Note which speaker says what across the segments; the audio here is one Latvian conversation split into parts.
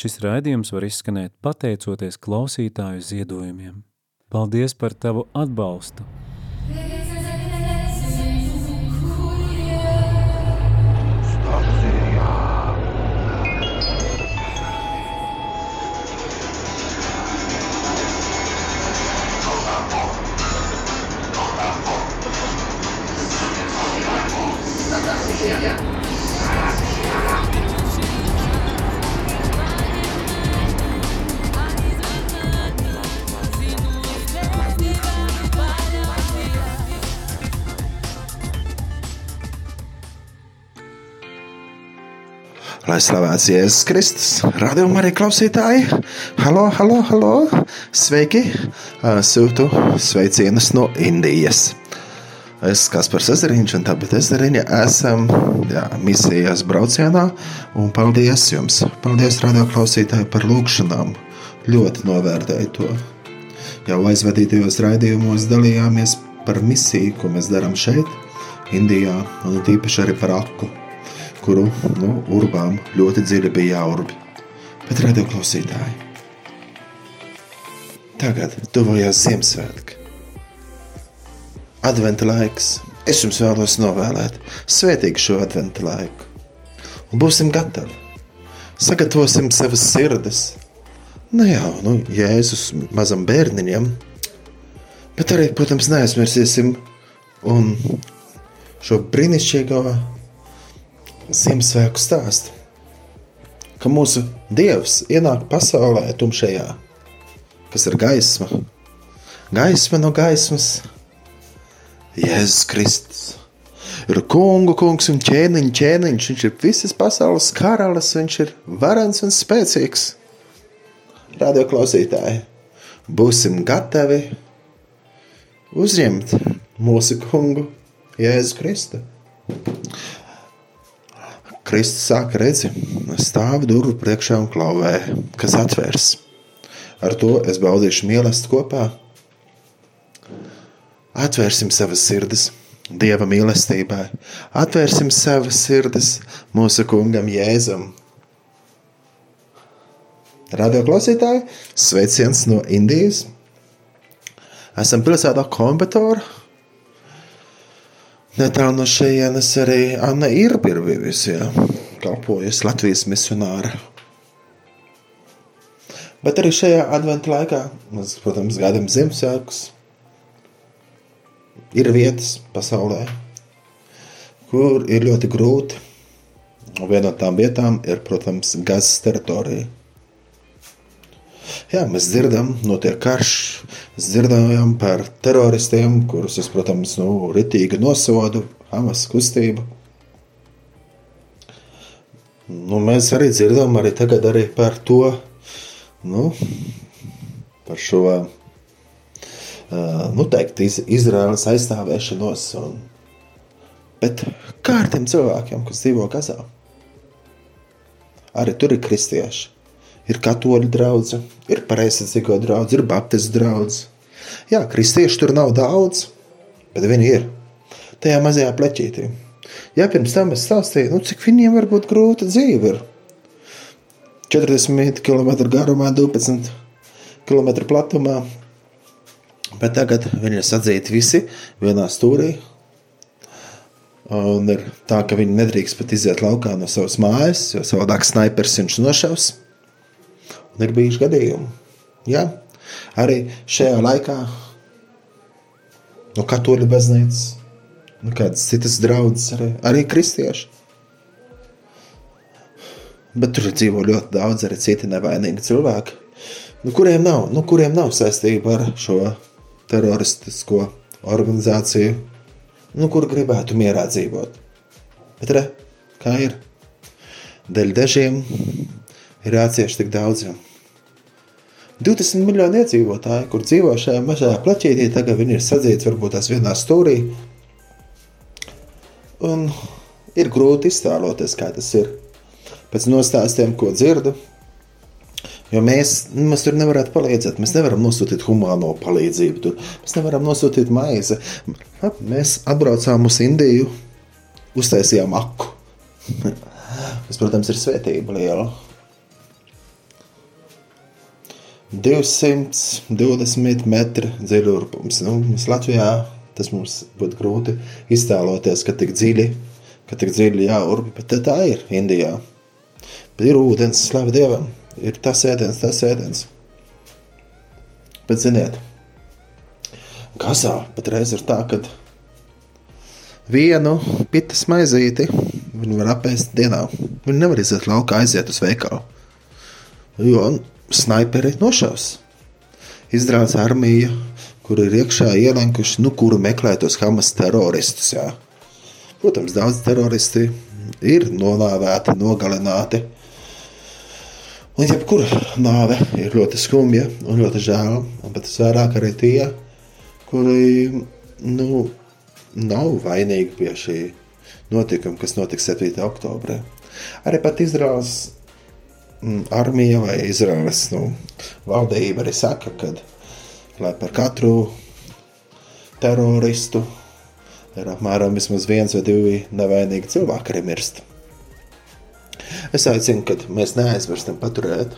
Speaker 1: Šis raidījums var izskanēt pateicoties klausītāju ziedojumiem. Paldies par tavu atbalstu!
Speaker 2: Lai slavēts Jēzus Kristus, radījuma arī klausītāji. Halo, halo, halo! Sveiki! Sūtu sveicienus no Indijas. Es esmu Kaspars Ezeriņš un tāpēc Ezeriņa esam jā, misijas braucienā. Un paldies jums! Paldies, radio klausītāji, par lūgšanām! Ļoti novērtēju to. Jau aizvadītajos raidījumos dalījāmies par misiju, ko mēs darām šeit, Indijā, un tīpaši arī par aku kuru nu, urbām ļoti dziļi bija jāurbi. Bet, radio klausītāji, tagad tuvojās Ziemassvētki. Adventa laiks. Es jums vēlos novēlēt svētīgu šo adventa laiku. Un būsim gatavi. Sagatavosim savas sirdis. Ne nu jau nu, Jēzus mazam bērniņam, bet arī, protams, neaizmirsīsim un šo brīnišķīgo Ziemassvētku stāstu, ka mūsu Dievs ienāk pasaulē tumšajā, kas ir gaisma, gaisma no gaismas, Jēzus Kristus. Ir kungu kungs un ķēniņš, ķēniņš, viņš ir visas pasaules karalis, viņš ir varens un spēcīgs. Radio klausītāji, būsim gatavi uzņemt mūsu kungu Jēzu Kristu. Kristus saka, redzi, stāv durvju priekšā un klauvē, kas atvērs. Ar to es baudīšu mīlestību kopā. Atvērsim savas sirdis Dieva mīlestībai, atvērsim savas sirdis mūsu kungam Jēzum. Radio klausītāji, sveiciens no Indijas. Esam pilsētā Kombatora Netālu no šejienes arī Anna ir bijusi, kalpojusi Latvijas misionāra. Bet arī šajā adventa laikā, mēs, protams, gaidām Ziemassvētkus, ir vietas pasaulē, kur ir ļoti grūti. Viena no tām vietām ir, protams, Gazas teritorija. Jā, mēs dzirdam, notiek karš, mēs dzirdam par teroristiem, kurus es, protams, nu, ritīgi nosodu, Hamas kustību. Nu, mēs arī dzirdam arī tagad arī par to, nu, par šo, nu, teikt, iz, Izraēlas aizstāvēšanos. Un, bet kā ar tiem cilvēkiem, kas dzīvo Gazā? Arī tur ir kristieši ir katoļu draugs, ir pareizsacīgo draugs, ir baptistu draugs. Jā, kristieši tur nav daudz, bet viņi ir tajā mazajā pleķītī. Jā, pirms tam es stāstīju, nu, cik viņiem var būt grūta dzīve. Ir 40 km garumā, 12 km platumā. Bet tagad viņi ir sadzīti visi vienā stūrī. Un ir tā, ka viņi nedrīkst pat iziet laukā no savas mājas, jo savādāk snipers viņš nošaus. Ir bijuši gadījumi. Ja? Arī šajā laikā no katoļu baznīcas, no kādas citas draudzes, arī, arī kristieši. Bet tur dzīvo ļoti daudz arī citi nevainīgi cilvēki, nu, kuriem, nav, nu, kuriem nav saistība ar šo teroristisko organizāciju, nu, kur gribētu mierā dzīvot. Bet re, kā ir? Dēļ dažiem ir jācieš tik daudziem. 20 miljoni iedzīvotāji, kur dzīvo šajā mazajā plaķītī, tagad viņi ir sadzīti varbūt tās vienā stūrī. Un ir grūti iztēloties, kā tas ir. Pēc nostāstiem, ko dzirdu, jo mēs, mēs tur nevaram palīdzēt. Mēs nevaram nosūtīt humāno palīdzību, tur. mēs nevaram nosūtīt maizi. Mēs atbraucām uz Indiju, uztaisījām aku. Tas, protams, ir svētība liela. 220 metru dziļurpums. Nu, mums Latvijā tas mums būtu grūti iztēloties, ka tik dziļi, ka tik dziļi jāurbi, bet tā ir Indijā. Bet ir ūdens, slavu Dievam, ir tas ēdiens, tas ēdiens. Bet ziniet, Gazā patreiz ir tā, ka vienu pitas maizīti viņi var apēst dienā. Viņi nevar iziet laukā, aiziet uz veikalu. Jo snaiperi nošaus. Izrādās armija, kur ir iekšā ielenkuši, nu, kuru meklē tos Hamas teroristus. Jā. Protams, daudz teroristi ir nonāvēti, nogalināti. Un jebkura nāve ir ļoti skumja un ļoti žēl. Bet es vairāk arī tie, kuri nu, nav vainīgi pie šī notikuma, kas notiks 7. oktobrī. Arī pat Izraels armija vai Izraels nu, valdība arī saka, ka lai par katru teroristu ir apmēram viens vai divi nevainīgi cilvēki arī mirst. Es aicinu, ka mēs neaizmirstam paturēt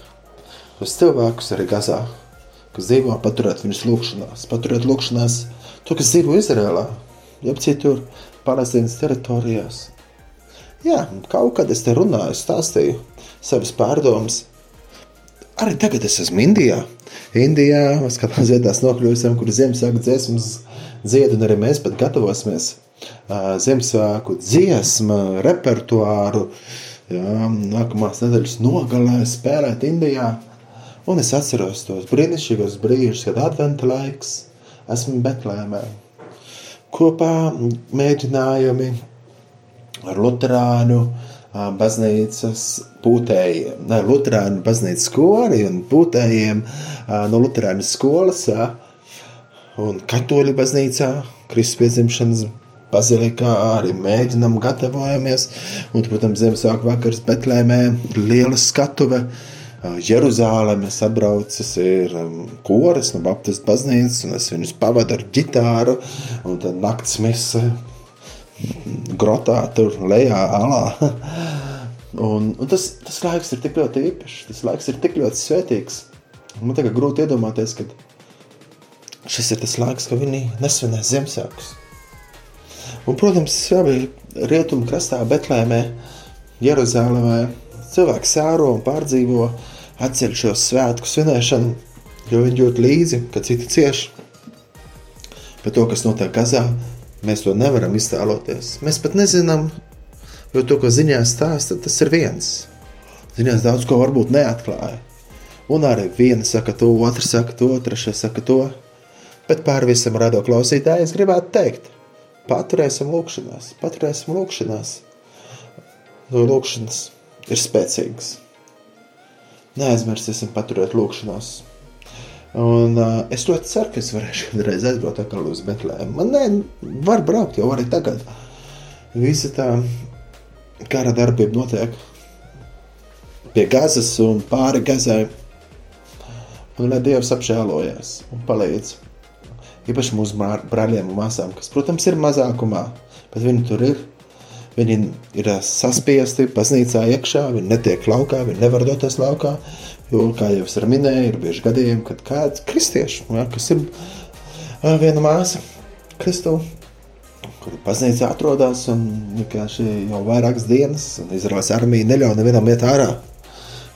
Speaker 2: tos cilvēkus arī Gazā, kas dzīvo, paturēt viņus lūkšanās, paturēt lūkšanās to, kas dzīvo Izrēlā, jeb citur Palestīnas teritorijās. Jā, kaut kad es te runāju, stāstīju savas pārdomas. Arī tagad es esmu Indijā. Indijā mēs kā ziedās nokļūsim, kur Ziemassvētku dziesmas dzied, un arī mēs pat gatavosimies Ziemassvētku dziesmu repertuāru. Jā, nākamās nedēļas nogalē spēlēt Indijā. Un es atceros tos brīnišķīgos brīžus, kad adventa laiks esmu Betlēmē. Kopā mēģinājumi Lutāņu baznīcas pūtējiem, ne, Lutāņu baznīcas skoli un pūtējiem no Lutāņu skolas un katoļu baznīcā, Kristus piedzimšanas bazilikā arī mēģinam gatavojamies. Un, protams, Ziemassvētku vakars Betlēmē liela skatuve. Jeruzālēmas atbraucis ir koris no Baptistu baznīcas, un es viņus pavadu ar ģitāru, un tad nakts mise grotā, tur lejā, alā. Un, un tas, tas laiks ir tik ļoti īpašs, tas laiks ir tik ļoti svētīgs. Man tagad grūti iedomāties, ka šis ir tas laiks, kad viņi nesvinēs Ziemassvētkus. Un, protams, arī rietumu krastā, Betlēmē, Jeruzalemē cilvēki sēro un pārdzīvo atceļ šo svētku svinēšanu, jo viņi jūt līdzi, ka citi cieš. Bet to, kas notiek Gazā, Mēs to nevaram iztēloties. Mēs pat nezinām, jo to, ko ziņās stāsta, tas ir viens. Ziņās daudz ko varbūt neatklāja. Un arī viena saka to, otra saka to, trešais saka to. Bet pār visam rado klausītāji es gribētu teikt, paturēsim lūkšanās, paturēsim lūkšanās. Jo lūkšanas ir spēcīgas. Neaizmirsīsim paturēt lūkšanās. Un, uh, es ļoti ceru, ka es varēšu kādreiz aizbraukt atkal uz Betlēmu. Man ne, var braukt jau arī tagad. Visa tā kara darbība notiek pie Gazas un pāri Gazai. Un lai Dievs apžēlojas un palīdz. Īpaši mūsu brāļiem un māsām, kas, protams, ir mazākumā, bet viņi tur ir. Viņi ir saspiesti baznīcā iekšā, viņi netiek laukā, viņi nevar doties laukā. Jo, kā jau es minēju, ir bieži gadījumi, kad kāds kristieši, ja, kas ir viena māsa, Kristu, kur baznīca atrodas un vienkārši jau vairākas dienas, un Izraels armija neļauj nevienam iet ārā.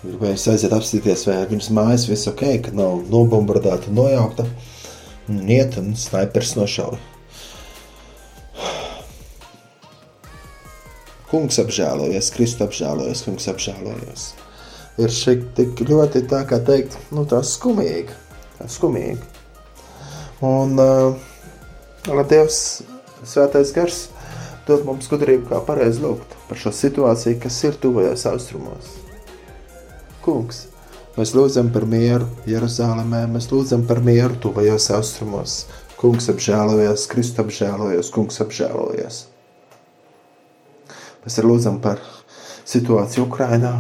Speaker 2: Gribējis aiziet apstīties, vai viņas mājas viss ok, ka nav nobombardēta, nojaukta. Un iet un snaipers nošauja. Kungs apžēlojies, Kristus apžēlojies, kungs apžēlojies ir šik tik ļoti tā kā teikt, nu tā skumīgi, tā skumīgi. Un uh, Dievs svētais gars dod mums gudrību kā pareizi lūgt par šo situāciju, kas ir tuvajos austrumos. Kungs, mēs lūdzam par mieru Jeruzālēmē, mēs lūdzam par mieru tuvajos austrumos. Kungs apžēlojies, Kristus apžēlojies, Kungs apžēlojies. Mēs arī lūdzam par situāciju Ukrainā,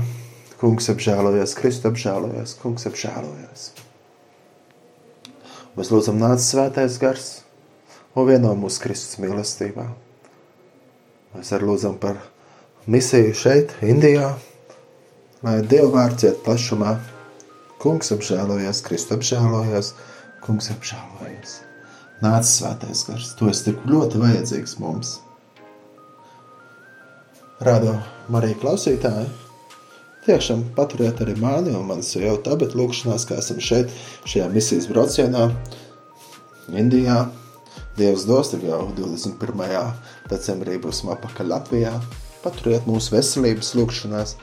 Speaker 2: Kungs apžēlojies, Kristus apžēlojies, Kungs apžēlojies. Mēs lūdzam, nāc svētais gars un vieno mūsu Kristus mīlestībā. Mēs arī lūdzam par misiju šeit, Indijā, lai Dieva vārds iet plašumā. Kungs apžēlojies, Kristu apžēlojies, Kungs apžēlojies. Nāc svētais gars, tu esi tik ļoti vajadzīgs mums. Rādo Marija klausītāji, tiešām paturiet arī mani un manas jau tabet lūkšanās, kā esam šeit, šajā misijas braucienā Indijā. Dievs dos, tad jau 21. decembrī būsim apakaļ Latvijā. Paturiet mūsu veselības lūkšanās,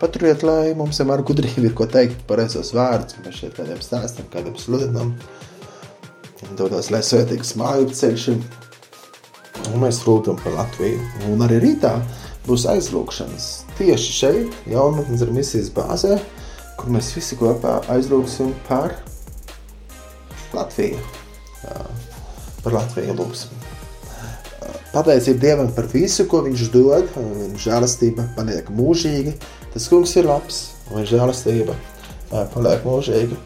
Speaker 2: paturiet, lai mums vienmēr gudrība ir ko teikt, pareizos vārdus, mēs šeit kādiem stāstam, kādiem sludinam. Dodos, lai svētīgs māju ceļš ir. Un mēs lūdzam par Latviju. Un arī rītā būs aizlūkšanas. Tieši šeit, jaunatnes ar misijas bāzē, kur mēs visi kopā aizlūksim par Latviju. Par Latviju lūksim. Pateicība Dievam par visu, ko Viņš dod, un viņa žēlastība paliek mūžīga. Tas kungs ir labs, un viņa žēlastība paliek mūžīga.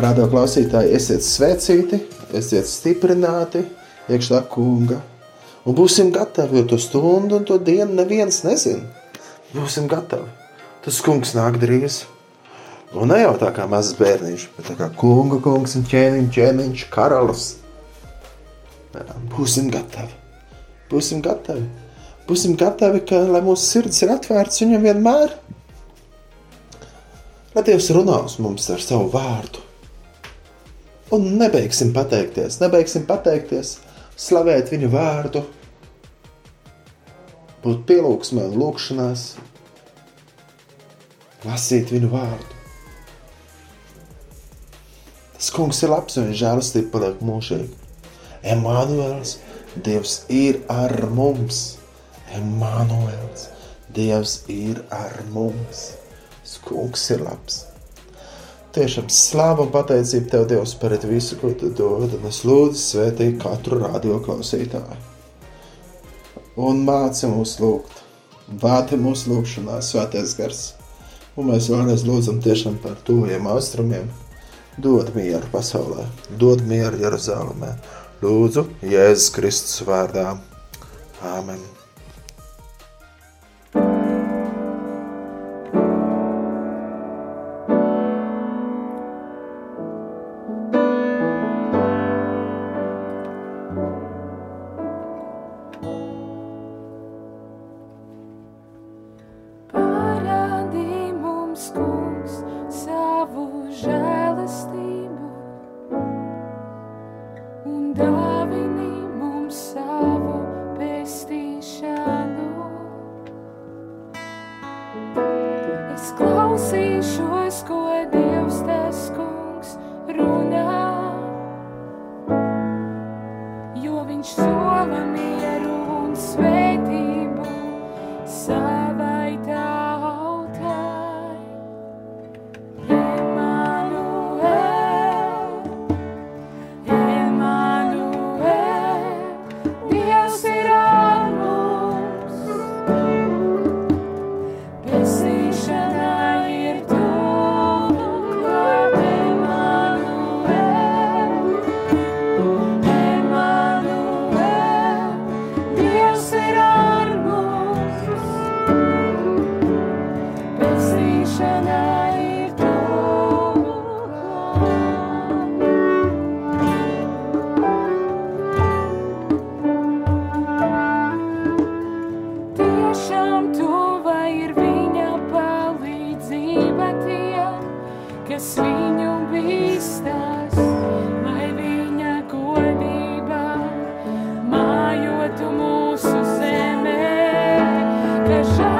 Speaker 2: Radio klausītāji, esiet svētīti, esiet stiprināti iekšā kunga. Un būsim gatavi, jo to stundu un to dienu neviens nezina. Būsim gatavi. Tas kungs nāk drīz. Un ne jau tā kā mazs bērniņš, bet kā kunga kungs un ķēniņš, ķēniņš, karalis. Būsim gatavi. Būsim gatavi. Būsim gatavi, ka, lai mūsu sirds ir atvērts viņam vienmēr. Lai Dievs runā uz mums ar savu vārdu. Un nebeigsim pateikties, nebeigsim pateikties, slavēt viņu vārdu, būt pielūgsmē un lūkšanās, lasīt viņu vārdu. Tas kungs ir labs un žēlastība paliek mūžīgi. Emanuels, Dievs ir ar mums. Emanuels, Dievs ir ar mums. Tas kungs ir labs. Tiešām slāva un pateicība Tev, Dievs, par visu, ko Tu dod, un es lūdzu svētī katru radio klausītāju. Un māci mūs lūgt, vāti mūsu lūgšanā, svētais gars. Un mēs vēlreiz lūdzam tiešām par tuviem austrumiem. Dod mieru pasaulē, dod mieru Jeruzalemē. Lūdzu, Jēzus Kristus vārdā. Āmen!
Speaker 3: Ka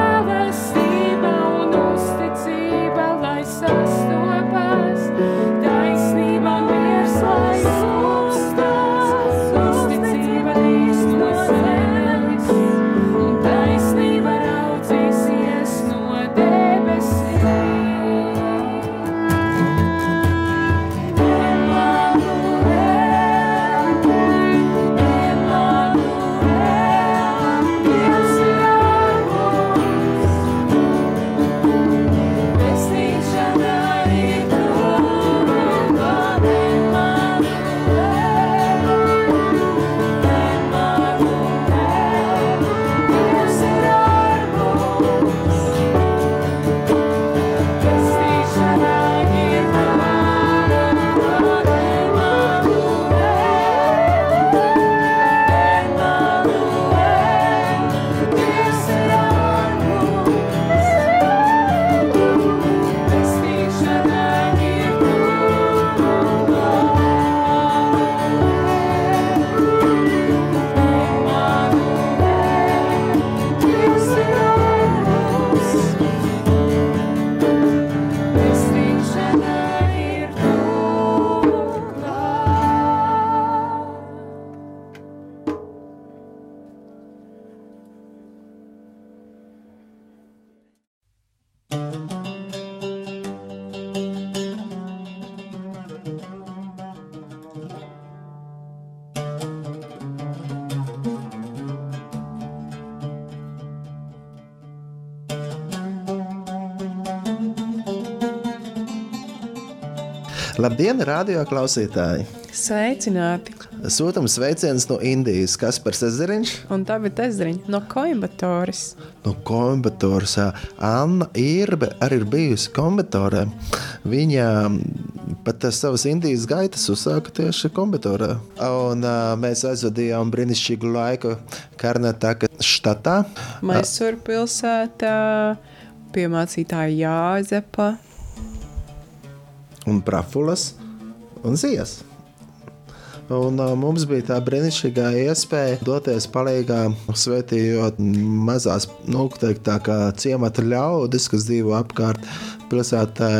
Speaker 2: Labdien, radio klausītāji!
Speaker 4: Sveicināti!
Speaker 2: Sūtām sveicienus no Indijas, kas par Cezariņš,
Speaker 4: Un tā bija Tezriņa no Koimbatoras.
Speaker 2: no Kombatoras. Anna Irbe arī ir bijusi Kombatorē. Viņa pat savas Indijas gaitas uzsāka tieši Kombatorā. Un uh, mēs aizvadījām brīnišķīgu laiku Karnataka štatā.
Speaker 4: Maisur pilsētā, piemācītāja Jāzepa.
Speaker 2: Un prafulas un zijas. Un, uh, mums bija tā brīnišķīgā iespēja doties palīdzīgā, svētījot mazās, nu, tā kā ciemata ļaudis, kas dzīvo apkārt pilsētā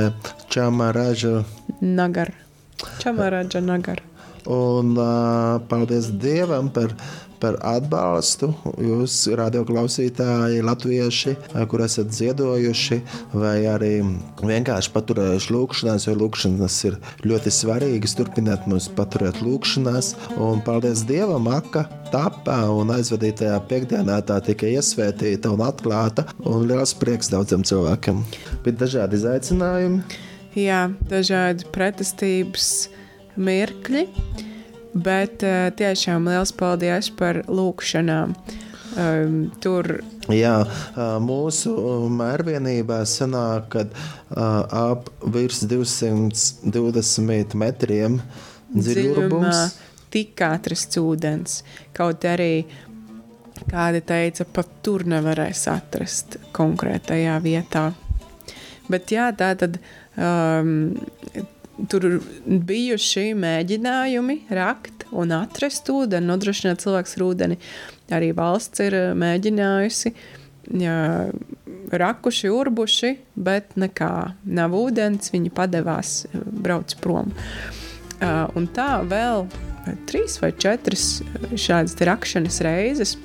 Speaker 2: Čamaražu.
Speaker 4: Nagar. Čamarāģa Nagar.
Speaker 2: Un uh, paldies Dievam par, par atbalstu. Jūs, radioklausītāji, latvieši, kur esat ziedojuši, vai arī vienkārši paturējuši lūkšanās, jo lūkšanas ir ļoti svarīgas. Turpiniet mums paturēt lūkšanās. Un paldies Dievam, Aka tapā un aizvadītajā piekdienā tā tika iesvētīta un atklāta. Un liels prieks daudziem cilvēkiem. Bija dažādi izaicinājumi.
Speaker 4: Jā, dažādi pretestības mirkļi, bet uh, tiešām liels paldies par lūkšanām. Um, tur
Speaker 2: Jā, ā, mūsu mērvienībā sanāk, ka ap virs 220 metriem
Speaker 4: dziļumā tika atrasts ūdens. Kaut arī kāda teica, pat tur nevarēs atrast konkrētajā vietā. Bet jā, tā tad um, tur bijuši mēģinājumi rakt un atrast ūdeni, nodrošināt cilvēks ar ūdeni. Arī valsts ir uh, mēģinājusi, jā, rakuši, urbuši, bet nekā. Nav ūdens, viņi padevās, brauc prom. Uh, un tā vēl trīs vai četras šādas rakšanas reizes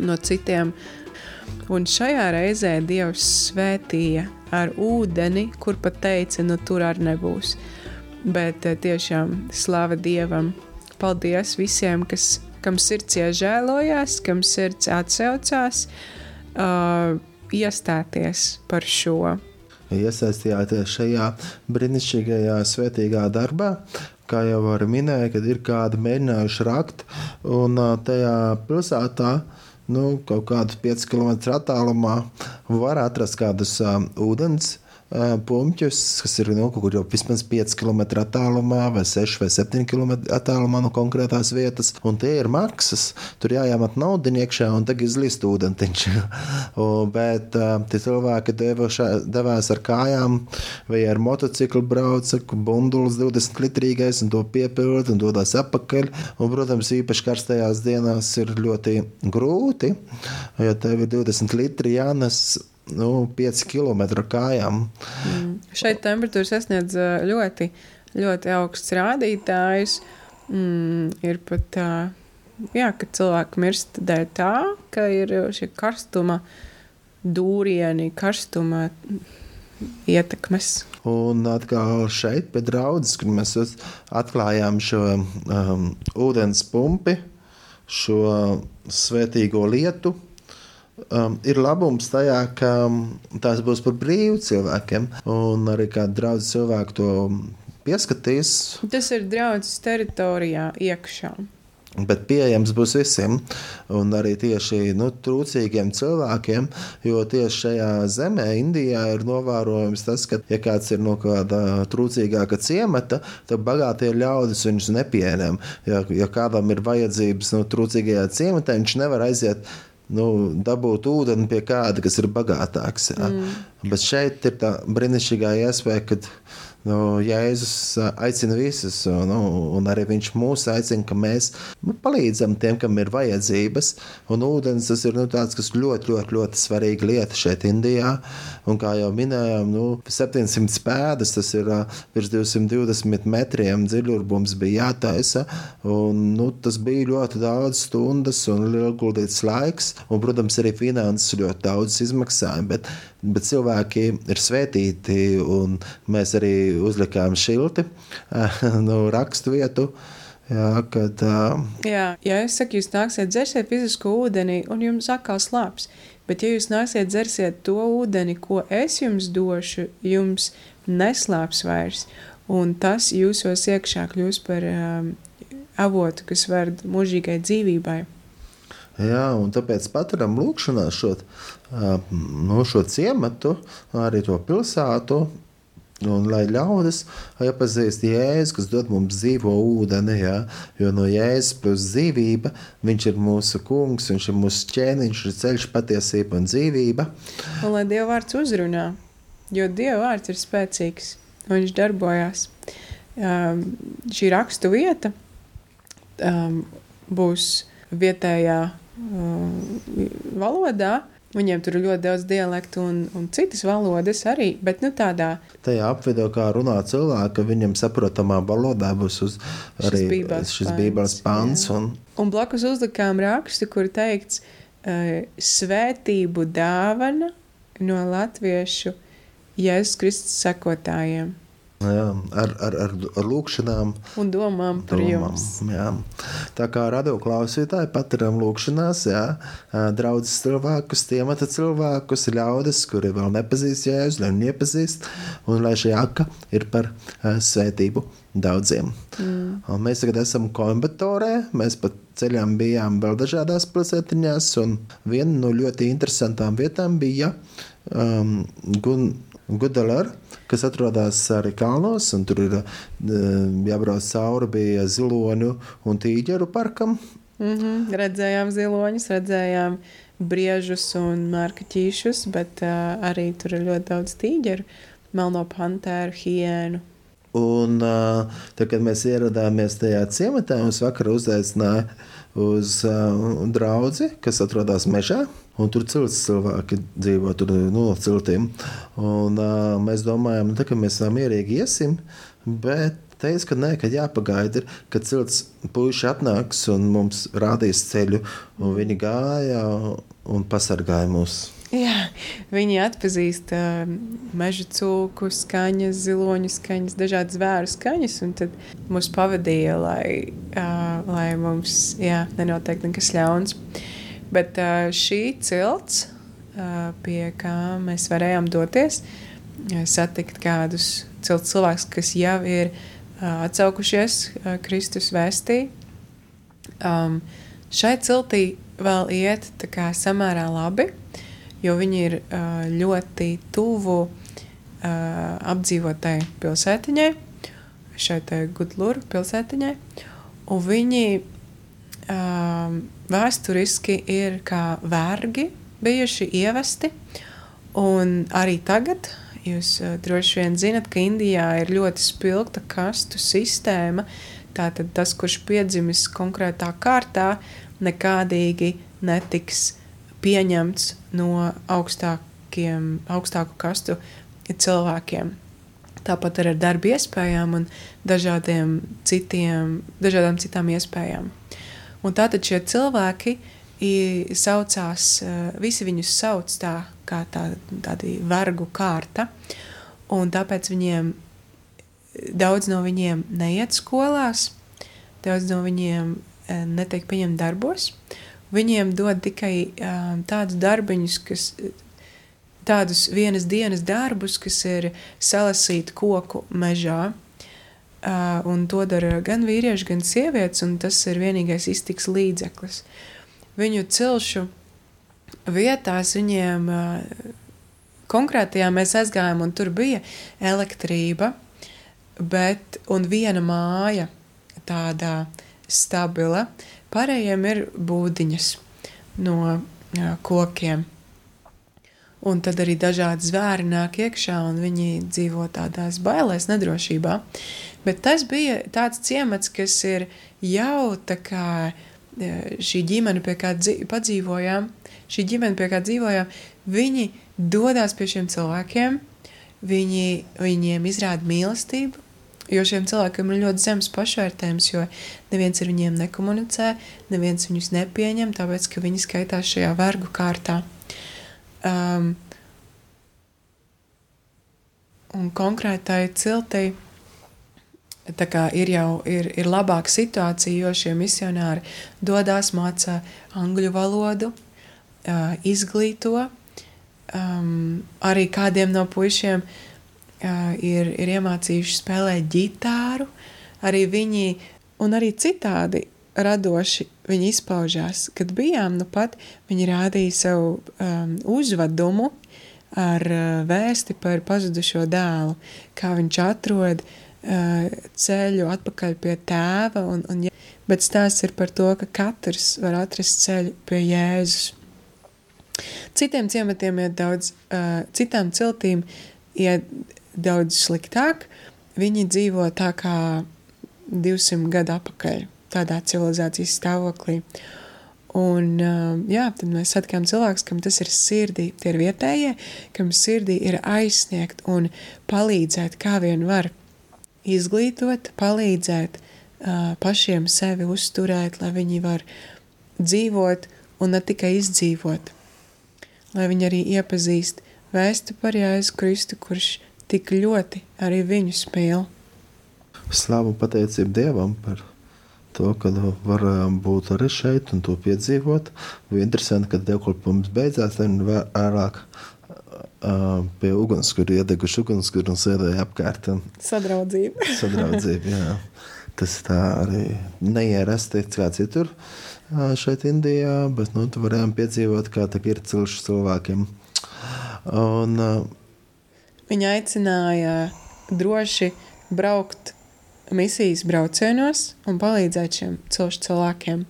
Speaker 4: no citiem. Un šajā reizē Dievs svētīja ar ūdeni, kur pat teica, nu tur arī nebūs. Bet eh, tiešām slava Dievam. Paldies visiem, kas, kam sirds iežēlojās, kam sirds atsaucās, uh, iestāties par šo.
Speaker 2: Iesaistījāties šajā brīnišķīgajā svētīgā darbā. Kā jau arī minēja, kad ir kādi mēģinājuši rakt, un tajā pilsētā nu, kaut kādus 5 km attālumā var atrast kādus uh, ūdens pumpļus, kas ir nu, kaut kur jau vismaz 5 km attālumā, vai 6 vai 7 km attālumā no konkrētās vietas. Un tie ir maksas. Tur jāiemet naudu iekšā un tagad izlīst ūdentiņš. Bet tie cilvēki devušā, devās ar kājām vai ar motociklu brauca, bundulis 20 litrīgais un to piepilda un dodas atpakaļ. Un, protams, īpaši karstajās dienās ir ļoti grūti, ja tev ir 20 litri jānes nu, 5 km kājām.
Speaker 4: Šeit temperatūra sasniedz ļoti, ļoti augsts rādītājs. Mm, ir pat tā, jā, ka cilvēki mirst dēļ tā, ka ir šie karstuma dūrieni, karstuma ietekmes.
Speaker 2: Un atkal šeit, pie draudzes, kur mēs atklājām šo um, ūdens pumpi, šo svētīgo lietu. Um, ir labums tajā, ka um, tās būs par brīvu cilvēkiem, un arī kāda draudzes cilvēku to pieskatīs.
Speaker 4: Tas ir draudzes teritorijā iekšā.
Speaker 2: Bet pieejams būs visiem, un arī tieši nu, trūcīgiem cilvēkiem, jo tieši šajā zemē, Indijā, ir novērojams tas, ka, ja kāds ir no kāda trūcīgāka ciemata, tad bagātie ļaudis viņus nepieņem. Ja, ja kādam ir vajadzības no trūcīgajā ciematā, viņš nevar aiziet. Nu, dabūt ūdeni pie kāda, kas ir bagātāks. Jā. Mm. Bet šeit ir tā brīnišķīgā iespēja, kad nu, Jēzus aicina visus, nu, un arī viņš mūs aicina, ka mēs nu, palīdzam tiem, kam ir vajadzības. Un ūdens tas ir nu, tāds, kas ļoti, ļoti, ļoti svarīga lieta šeit, Indijā. Un, kā jau minējām, nu, 700 pēdas, tas ir ā, virs 220 metriem dziļurbums bija jātaisa. Un, nu, tas bija ļoti daudz stundas un ieguldīts laiks, un, protams, arī finanses ļoti daudz izmaksāja. Bet, bet cilvēki ir svētīti, un mēs arī uzlikām šilti no rakstu vietu. Jā, kad, uh,
Speaker 4: Jā, ja es saku, jūs nāksiet dzersiet fizisku ūdeni, un jums atkal slāps. Bet, ja jūs nāksiet dzersiet to ūdeni, ko es jums došu, jums neslāps vairs, un tas jūsos iekšā kļūs par um, avotu, kas var mūžīgai dzīvībai.
Speaker 2: Jā, un tāpēc paturam lūkšanā šo, no šo ciematu, arī to pilsētu, Un lai ļaudis iepazīst Jēzu, kas dod mums dzīvo ūdeni, ja? jo no Jēzus plus dzīvība, viņš ir mūsu kungs, viņš ir mūsu ķēniņš, ir ceļš, patiesība un dzīvība.
Speaker 4: Un lai Dieva vārds uzrunā, jo Dieva vārds ir spēcīgs, viņš darbojās. Um, šī rakstu vieta um, būs vietējā um, valodā, Viņiem tur ir ļoti daudz dialektu un, un citas valodas arī, bet nu, tādā.
Speaker 2: Tajā apvidū, kā runā cilvēki, viņam saprotamā valodā būs uz, arī šis bībeles pants. Un...
Speaker 4: un blakus uzlikām rakstu, kur teikts uh, svētību dāvana no latviešu Jēzus Kristus sekotājiem.
Speaker 2: Jā, ar, ar, ar, ar lūkšanām
Speaker 4: un domām par domām, jums.
Speaker 2: Jā. Tā kā radioklausītāji paturam lūkšanās, jā, draudzes cilvēkus, tiemata cilvēkus, ļaudis, kuri vēl nepazīst Jēzus, lai viņi iepazīst, un lai šī aka ir par svētību daudziem. Mm. Mēs tagad esam Coimbatorē, mēs pat ceļām bijām vēl dažādās pilsētiņās, un viena no ļoti interesantām vietām bija um, Gun Gudalara, kas atrodas arī kalnos, un tur ir jābrauc cauri bija ziloņu un tīģeru parkam.
Speaker 4: Mm -hmm. Redzējām ziloņus, redzējām briežus un mārkaķīšus, bet uh, arī tur ir ļoti daudz tīģeru, melno pantēru, hienu.
Speaker 2: Un, uh, tad, kad mēs ieradāmies tajā ciematā, mums vakar uzaicināja uz uh, draugu, kas atrodas mežā. Un tur cilts cilvēki dzīvo tur no ciltīm. Un, uh, mēs domājam, nu, tā, ka mēs mierīgi iesim, bet teica, ka nē, ka jāpagaida, kad cilts puiši atnāks un mums rādīs ceļu. Un viņi gāja un pasargāja mūs.
Speaker 4: Jā, viņi atpazīst uh, meža cūku skaņas, ziloņu skaņas, dažādas zvēru skaņas. Tad mūs pavadīja, lai, uh, lai mums jā, nenotiek nekas ļauns. Uh, Bet šī cilts, pie kā mēs varējām doties, satikt kādus cilts cilvēkus, kas jau ir atsaukušies Kristus vēstī. Um, šai ciltī vēl iet kā, samērā labi, jo viņi ir uh, ļoti tuvu uh, apdzīvotai pilsētiņai, šai Gudlūru pilsētiņai, un viņi um, vēsturiski ir kā vergi bijuši ievesti. Un arī tagad jūs uh, droši vien zinat, ka Indijā ir ļoti spilgta kastu sistēma. Tātad tas, kurš piedzimis konkrētā kārtā, nekādīgi netiks pieņemts no augstākiem, augstāku kastu cilvēkiem. Tāpat arī ar darba iespējām un dažādiem citiem, dažādām citām iespējām. Un tātad šie cilvēki saucās, visi viņus sauc tā, kā tā, tādi vergu kārta, un tāpēc viņiem, daudz no viņiem neiet skolās, daudz no viņiem netiek pieņemt darbos, viņiem dod tikai tādus darbiņus, kas tādus vienas dienas darbus, kas ir salasīt koku mežā, un to dara gan vīrieši, gan sievietes, un tas ir vienīgais iztiks līdzeklis. Viņu cilšu vietās viņiem konkrētajā mēs aizgājām, un tur bija elektrība, bet viena māja tāda stabila, pārējiem ir būdiņas no kokiem. Un tad arī dažādi zvēri nāk iekšā, un viņi dzīvo tādās bailēs, nedrošībā. Bet tas bija tāds ciemats, kas ir jau tā kā e, šī ģimene, pie kā padzīvojām, šī ģimene, pie kā dzīvojām, viņi dodas pie šiem cilvēkiem, viņi viņiem izrāda mīlestību, jo šiem cilvēkiem ir ļoti zems pašvērtējums, jo neviens ar viņiem nekomunicē, neviens viņus nepieņem, tāpēc, ka viņi skaitās šajā vergu kārtā. Um, un konkrētai ciltei ir jau ir, ir labāka situācija, jo šie misionāri dodas mācā angļu valodu, uh, izglīto. Um, arī kādiem no puišiem ir, ir iemācījuši spēlēt ģitāru. Arī viņi, un arī citādi radoši viņi izpaužās. Kad bijām, nu pat viņi rādīja savu um, uzvedumu ar uh, vēsti par pazudušo dēlu, kā viņš atrod uh, ceļu atpakaļ pie tēva. Un, un, bet stāsts ir par to, ka katrs var atrast ceļu pie Jēzus. Citiem ciematiem ir daudz, uh, citām ciltīm ir daudz sliktāk. Viņi dzīvo tā kā 200 gadu atpakaļ, tādā civilizācijas stāvoklī. Un, uh, jā, tad mēs satikām cilvēkus, kam tas ir sirdī, tie ir vietējie, kam sirdī ir aizsniegt un palīdzēt, kā vien var izglītot, palīdzēt uh, pašiem sevi uzturēt, lai viņi var dzīvot un ne tikai izdzīvot lai viņi arī iepazīst vēstu par Jēzu Kristu, kurš tik ļoti arī viņus mīl.
Speaker 2: Slavu pateicību Dievam par to, ka varam būt arī šeit un to piedzīvot. Bija interesanti, ka dievkalpojums beidzās, un vēlāk pie ugunskura iedeguši ugunskura un sēdēja apkārt. Un
Speaker 4: sadraudzība.
Speaker 2: sadraudzība, jā. Tas tā arī neierasti kā citur. Šeit, Indijā, bet nu, tur varējām piedzīvot, kā tā ir ceļš cilvēkiem. Un,
Speaker 4: Viņa aicināja droši braukt misijas braucienos un palīdzēt šiem cilvēkiem.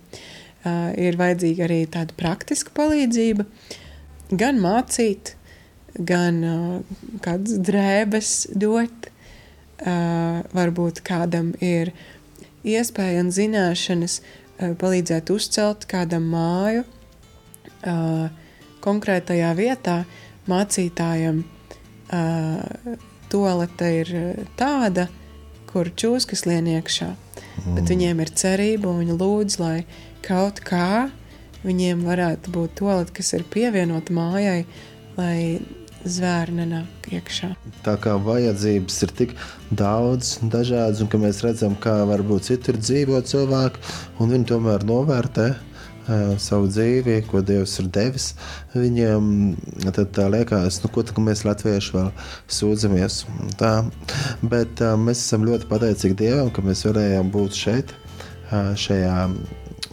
Speaker 4: Uh, ir vajadzīga arī tāda praktiska palīdzība, gan mācīt, gan uh, kādas drēbes dot. Uh, varbūt kādam ir iespēja un zināšanas Eh, palīdzēt uzcelt kādam māju uh, konkrētajā vietā. Mācītājam uh, toalete ir tāda, kur čūskas lien iekšā, mm. bet viņiem ir cerība un viņi lūdz, lai kaut kā viņiem varētu būt toalete, kas ir pievienota mājai, lai zvēri nenāk iekšā.
Speaker 2: Tā kā vajadzības ir tik daudz, dažādas, un ka mēs redzam, kā varbūt citur dzīvo cilvēki, un viņi tomēr novērtē savu dzīvi, ko Dievs ir devis. Viņiem tad tā liekas, nu, ko tā, mēs latvieši vēl sūdzamies. Tā. Bet mēs esam ļoti pateicīgi Dievam, ka mēs varējām būt šeit, šajā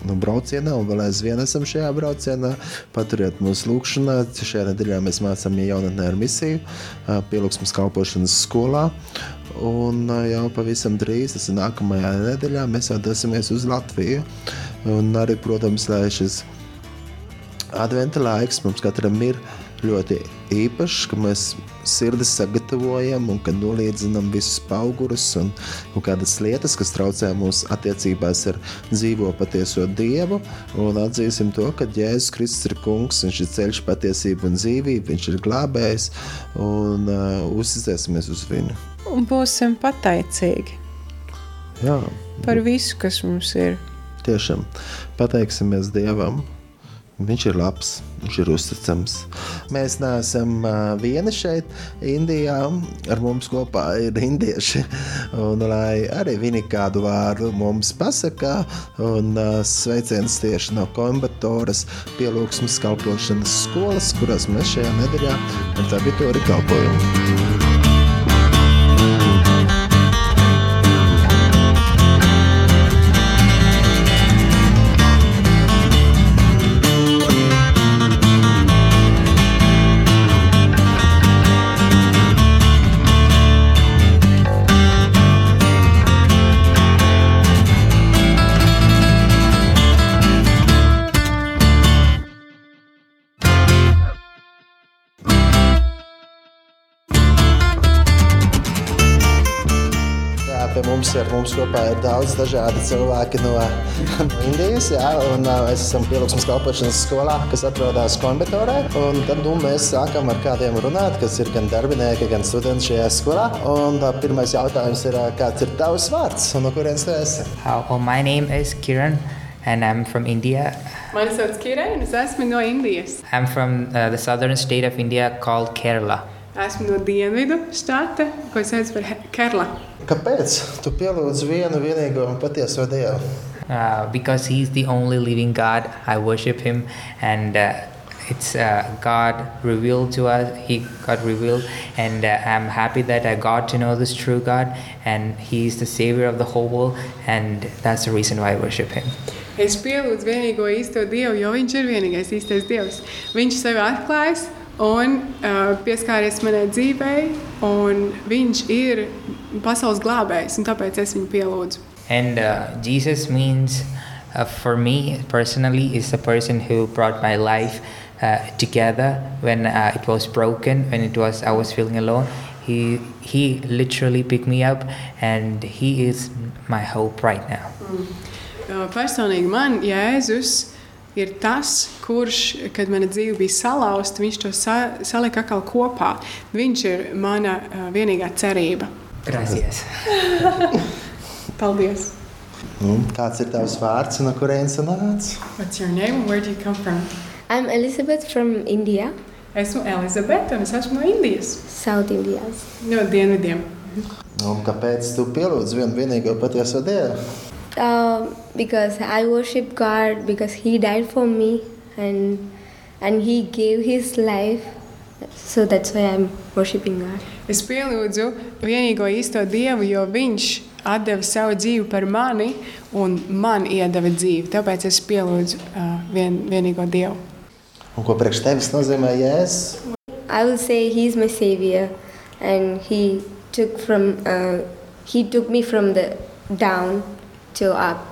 Speaker 2: nu, braucienā, un vēl aizvien esam šajā braucienā. Paturiet mūsu lūgšanā. Šajā nedēļā mēs mācāmies jaunatnē ar misiju, pielūgsmas kalpošanas skolā. Un jau pavisam drīz, tas ir nākamajā nedēļā, mēs jau dosimies uz Latviju. Un arī, protams, lai šis adventa laiks mums katram ir ļoti īpašs, ka mēs sirdis sagatavojam un kad noliedzinām visus augurus un, un kādas lietas, kas traucē mūsu attiecībās ar dzīvo patieso Dievu. Un atzīsim to, ka Jēzus Kristus ir kungs, viņš ir ceļš, patiesība un dzīvība, viņš ir glābējs un uh, uzticēsimies uz viņu.
Speaker 4: Un būsim pateicīgi
Speaker 2: Jā.
Speaker 4: par visu, kas mums ir.
Speaker 2: Tiešām pateiksimies Dievam Viņš ir labs, viņš ir uzticams. Mēs neesam vieni šeit, Indijā. Ar mums kopā ir indieši. Un, lai arī viņi kādu vārdu mums pasakā, un sveiciens tieši no Kombatoras pielūgsmes kalpošanas skolas, kurās mēs šajā nedēļā ar tā Vitori kalpojam. Kopā ir daudz dažādi cilvēki no, Indijas. Jā, un, uh, mēs esam pielūgsmes kalpošanas skolā, kas atrodas Konbetorē. Un tad nu, mēs sākam ar kādiem runāt, kas ir gan darbinieki, gan studenti šajā skolā. Un uh, pirmais jautājums ir, kāds ir tavs vārds un no kurienes tu esi?
Speaker 5: Uh, well, my name is Kiran and I'm from India.
Speaker 4: Mani sauc Kiran un es esmu no Indijas.
Speaker 5: I'm from uh, the southern state of India called Kerala.
Speaker 4: Esmu no dienvidu štata, ko sauc par Kerla.
Speaker 2: Kāpēc tu pielūdz vienu vienīgo un patieso Dievu?
Speaker 5: Uh, because he's the only living God. I worship him and uh, it's uh, God revealed to us. He got revealed, and uh, I'm happy that I got to know this true God, and He's the Savior of the whole world, and that's the reason why I worship Him.
Speaker 4: Es pielūdzu vienīgo īsto Dievu, jo Viņš ir vienīgais īstais Dievs. Viņš sevi atklājis un uh, pieskāries manai dzīvei, un Viņš ir pasaules glābējs, un tāpēc es viņu pielūdzu.
Speaker 5: And uh, Jesus means, uh, for me personally, is the person who brought my life uh, together when uh, it was broken, when it was I was feeling alone. He he literally picked me up, and he is my hope right now.
Speaker 4: Uh, Personīgi man Jēzus ir tas, kurš, kad mana dzīve bija salauzta, viņš to sa salika atkal kopā. Viņš ir mana uh, vienīgā cerība.
Speaker 5: Gracias.
Speaker 4: Paldies!
Speaker 2: Nu, kāds ir tavs vārds, no kurienes nāc?
Speaker 4: What's your name and where do you come from?
Speaker 6: I'm Elizabeth from India,
Speaker 4: Esmu Elizabete un es esmu no Indijas,
Speaker 6: South India.
Speaker 4: no dienvidiem.
Speaker 2: Un kāpēc tu pielūdz vienu vienīgo patieso Dievu?
Speaker 6: Um, because I worship God because He died for me and and He gave His life. So that's why I'm worshiping God.
Speaker 4: Es pielūdzu vienīgo īsto Dievu, jo Viņš deva savu dzīvi par mani un man iedeva dzīvi. Tāpēc es pielūdzu uh, vien, vienīgo Dievu.
Speaker 2: Un ko priekš tevis nozīmē Jēzus?
Speaker 6: I will say He's my Savior, and He took from uh, He took me from the down to up.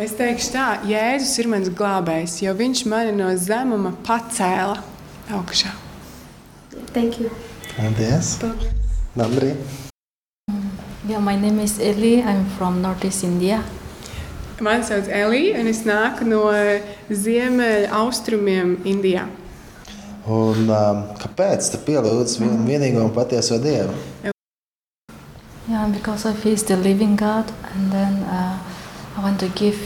Speaker 4: Es teikšu tā, Jēzus ir mans glābējs, jo Viņš mani no zemuma pacēla augšā.
Speaker 6: Thank you.
Speaker 2: Paldies! Nandri!
Speaker 7: Yeah, my name is Ellie. I'm from Northeast India.
Speaker 4: Mani sauc Elija, un es nāku no ziemeļa austrumiem Indijā.
Speaker 2: Un um, kāpēc tu pielūdz vienu vienīgo un patieso Dievu?
Speaker 7: Yeah, because of He's the living God, and then uh, I want to give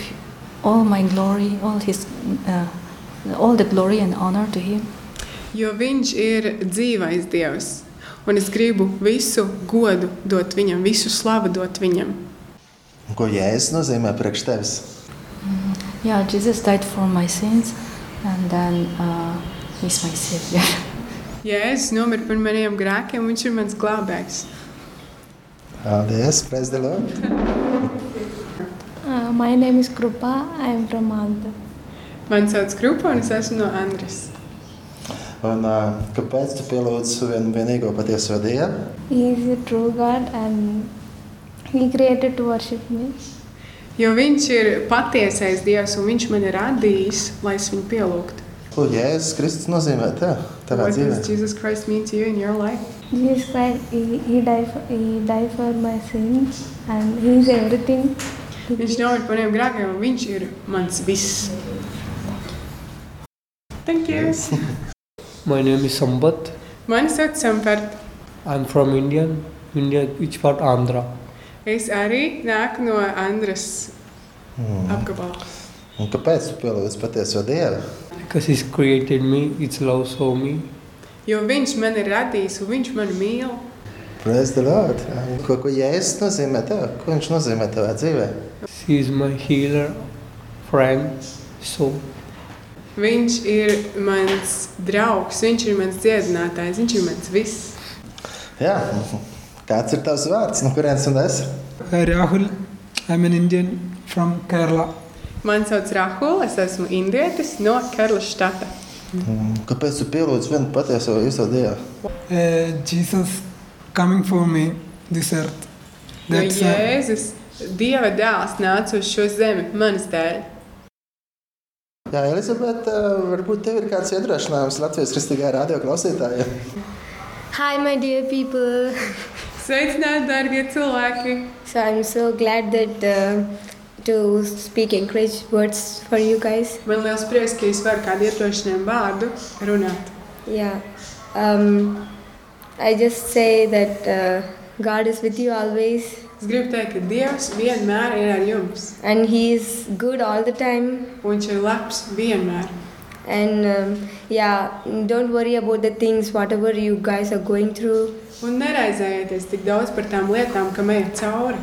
Speaker 7: all my glory, all His, uh, all the glory and honor to Him.
Speaker 4: Jo viņš ir dzīvais Dievs, un es gribu visu godu dot viņam, visu slavu dot viņam.
Speaker 2: Un ko Jēzus nozīmē priekš tevis?
Speaker 7: Yeah, Jesus died for my sins, and then uh, He's my Savior.
Speaker 4: Jēzus nomira par maniem grēkiem, un viņš ir mans glābējs.
Speaker 2: Paldies! Praise the Lord!
Speaker 8: My name is Krupa. I am from Andhra.
Speaker 4: Mani sauc Krupa, un es esmu no Andras.
Speaker 2: Un, uh, kāpēc tu pielūdz vienu vienīgo patieso Dievu?
Speaker 8: He is a true God and He created to worship me.
Speaker 4: Jo viņš ir patiesais Dievs, un viņš man ir radījis, lai es viņu pielūgtu.
Speaker 2: Ko Jēzus Kristus nozīmē tev? Tavā
Speaker 4: What
Speaker 2: dzīvē?
Speaker 4: does Jesus Christ mean to you in your life?
Speaker 8: Jesus Christ, He, he, died, for, he died for my sins and He is everything.
Speaker 4: Viņš nomira par maniem grēkiem, un viņš ir mans viss. Thank you!
Speaker 3: My name is Sambat.
Speaker 4: Mani sauc Sampert.
Speaker 3: I'm from India. India, which part? Andhra.
Speaker 4: Es arī nāku no Andras apgabala.
Speaker 2: Un kāpēc tu pielūdz patieso Dievu?
Speaker 3: Because He's created me, His love saw me.
Speaker 4: Jo viņš man ir radījis, un viņš man mīl.
Speaker 2: Praise the Lord! Ko, ko Jēzus nozīmē tev? Ko viņš nozīmē tavā dzīvē?
Speaker 3: He is my healer, friend, soul.
Speaker 4: Viņš ir mans draugs, viņš ir mans dziedinātājs, viņš ir mans viss.
Speaker 2: Jā, kāds ir tavs vārds? No kurienes esi?
Speaker 9: Hi Rahul, I'm an Indian from Kerala.
Speaker 4: Mani sauc Rahul, es esmu indietis no Kerlas štata.
Speaker 2: Un Kāpēc tu pielūdz vienu patieso īsto Dievu?
Speaker 9: Uh, Jesus coming for me this earth.
Speaker 4: Jo
Speaker 9: That's uh,
Speaker 4: Jēzus, Dieva dēls, nāca uz šo zemi manas dēļ.
Speaker 2: Jā, Elizabete, varbūt tev ir kāds iedrošinājums Latvijas kristīgā radio klausītājiem.
Speaker 6: Hi, my dear people.
Speaker 4: Sveicināti, darbie cilvēki!
Speaker 6: So I'm so glad that uh, to speak encourage words for you guys.
Speaker 4: Man liels prieks, ka es varu kādu iedrošinājumu vārdu runāt.
Speaker 6: Yeah. Um, I just say that uh, God is with you always,
Speaker 4: gribu Dievs vienmēr ir ar jums.
Speaker 6: and He is good all the time.
Speaker 4: Viņš ir labs vienmēr.
Speaker 6: And um, yeah, don't worry about the things, whatever you guys are going through.
Speaker 4: Un neraizējieties tik daudz par tām lietām, kam ejat cauri.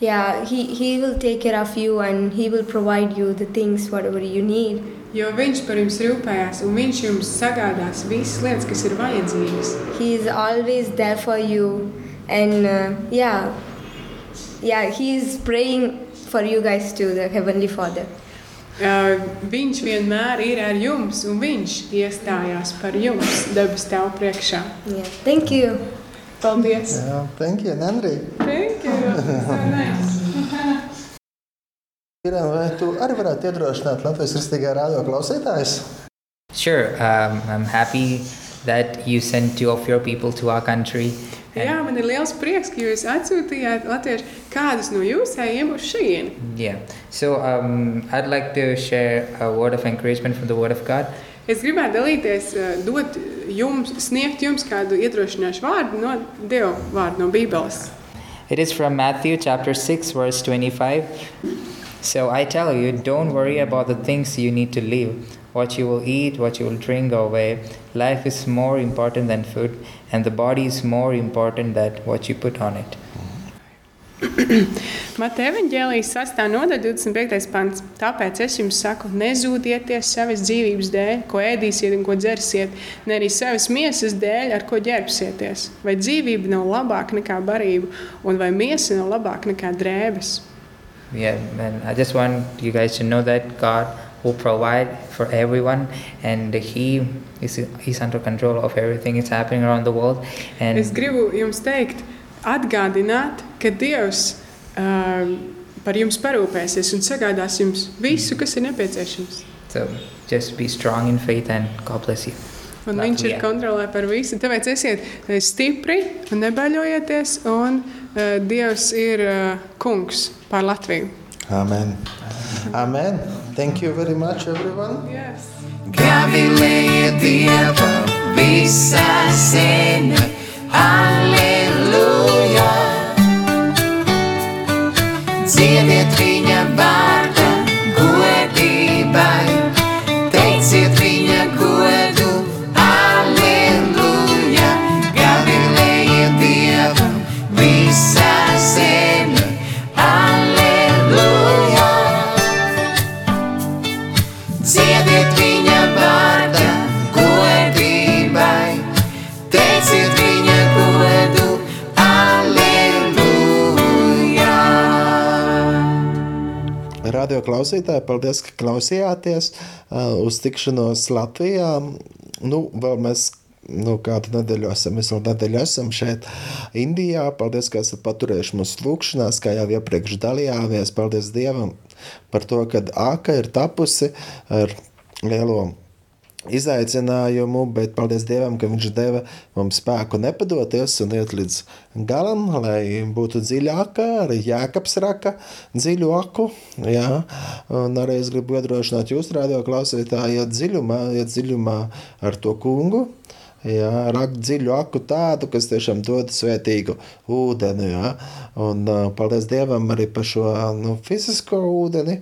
Speaker 6: Yeah, he, he will take care of you and He will provide you the things, whatever you need.
Speaker 4: Jo viņš par jums rūpējās, un viņš jums sagādās visas lietas, kas ir vajadzīgas.
Speaker 6: He is always there for you, and uh, yeah, yeah, he is praying for you guys too, the Heavenly Father.
Speaker 4: Uh, viņš vienmēr ir ar jums, un viņš iestājās par jums debes tev priekšā.
Speaker 6: Yeah, thank you.
Speaker 4: Paldies!
Speaker 2: Jā, thank you, Nandri.
Speaker 4: Thank you! So nice.
Speaker 2: Irēn, vai tu arī varētu iedrošināt Latvijas kristīgā rādio klausītājus?
Speaker 5: Sure, um, I'm happy that you sent two of your people to our country.
Speaker 4: Jā, man ir liels prieks, ka jūs atsūtījāt latviešu kādus no jūsējiem uz šejieni.
Speaker 5: Yeah, so um, I'd like to share a word of encouragement from the Word of God.
Speaker 4: Es gribētu dalīties, uh, dot jums, sniegt jums kādu iedrošināšu vārdu no Dieva vārdu, no Bībeles.
Speaker 5: It is from Matthew chapter 6, verse 25. So I tell you, don't worry about the things you need to live, what you will eat, what you will drink or wear. Life is more important than food, and the body is more important than what you put on it.
Speaker 4: Mateja evanģēlijas 6. nodaļa, 25. pants. Tāpēc es jums saku, nezūdieties savas dzīvības dēļ, ko ēdīsiet un ko dzersiet, ne arī savas miesas dēļ, ar ko ģērbsieties. Vai dzīvība nav labāka nekā barība, un vai miesa nav labāka nekā drēbes?
Speaker 5: Yeah, and I just want you guys to know that God will provide for everyone, and He is He's under control of everything that's happening around the world. And
Speaker 4: Es gribu jums teikt, atgādināt, ka Dievs uh, par jums parūpēsies un sagādās jums visu, kas ir nepieciešams.
Speaker 5: so just be strong in faith, and God bless you.
Speaker 4: Un viņš ir
Speaker 5: Latvijā.
Speaker 4: kontrolē par visu. Tāpēc esiet eh, stipri un nebaļojieties. Un uh, Dievs ir uh, kungs pār Latviju.
Speaker 2: Amen. Amen. Thank you very much, everyone.
Speaker 4: Yes.
Speaker 10: Gavilēja Dieva visā zeme, Alleluja! Dziediet viņa vārda
Speaker 2: Radio klausītāji, paldies, ka klausījāties uh, uz tikšanos Latvijā. Nu, vēl mēs nu, kādu nedēļu esam, mēs vēl nedēļu esam šeit Indijā. Paldies, ka esat paturējuši mūsu lūkšanās, kā jau iepriekš dalījāmies. Paldies Dievam par to, ka āka ir tapusi ar lielo izaicinājumu, bet paldies Dievam, ka Viņš deva mums spēku nepadoties un iet līdz galam, lai būtu dziļāka, arī jēkabs raka dziļu aku. Jā. Un arī es gribu iedrošināt jūs, radio klausītāji, iet dziļumā, iet dziļumā ar to kungu. Jā, rakt dziļu aku tādu, kas tiešām dod svētīgu ūdeni. Jā. Un, paldies Dievam arī par šo nu, fizisko ūdeni,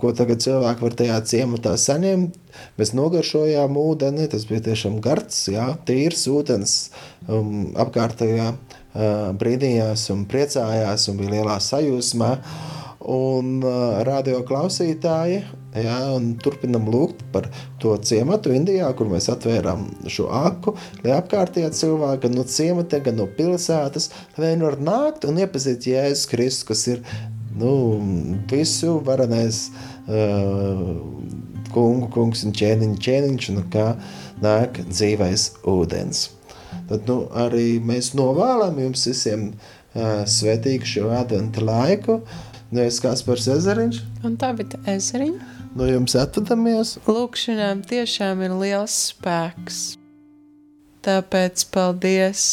Speaker 2: ko tagad cilvēki var tajā ciematā saņemt. Mēs nogaršojām ūdeni, tas bija tiešām gards, jā, tīrs ūdens. Um, apkārtējā brīnījās un priecājās un bija lielā sajūsmā. Un radio klausītāji, un turpinam lūgt par to ciematu Indijā, kur mēs atvērām šo aku, lai apkārtējā cilvēki gan no ciemata, gan no pilsētas, lai viņi var nākt un iepazīt Jēzus Kristus, kas ir nu, visu varenais uh, kungu, kungs un ķēniņš, ķēniņš, un kā nāk dzīvais ūdens. Tad nu, arī mēs novēlam jums visiem uh, svētīgu šo adventu laiku. Nu, es kāds par Cezariņš,
Speaker 4: Un tā bija ezeriņa.
Speaker 2: no jums atvadamies.
Speaker 4: Lūkšanām tiešām ir liels spēks. Tāpēc paldies!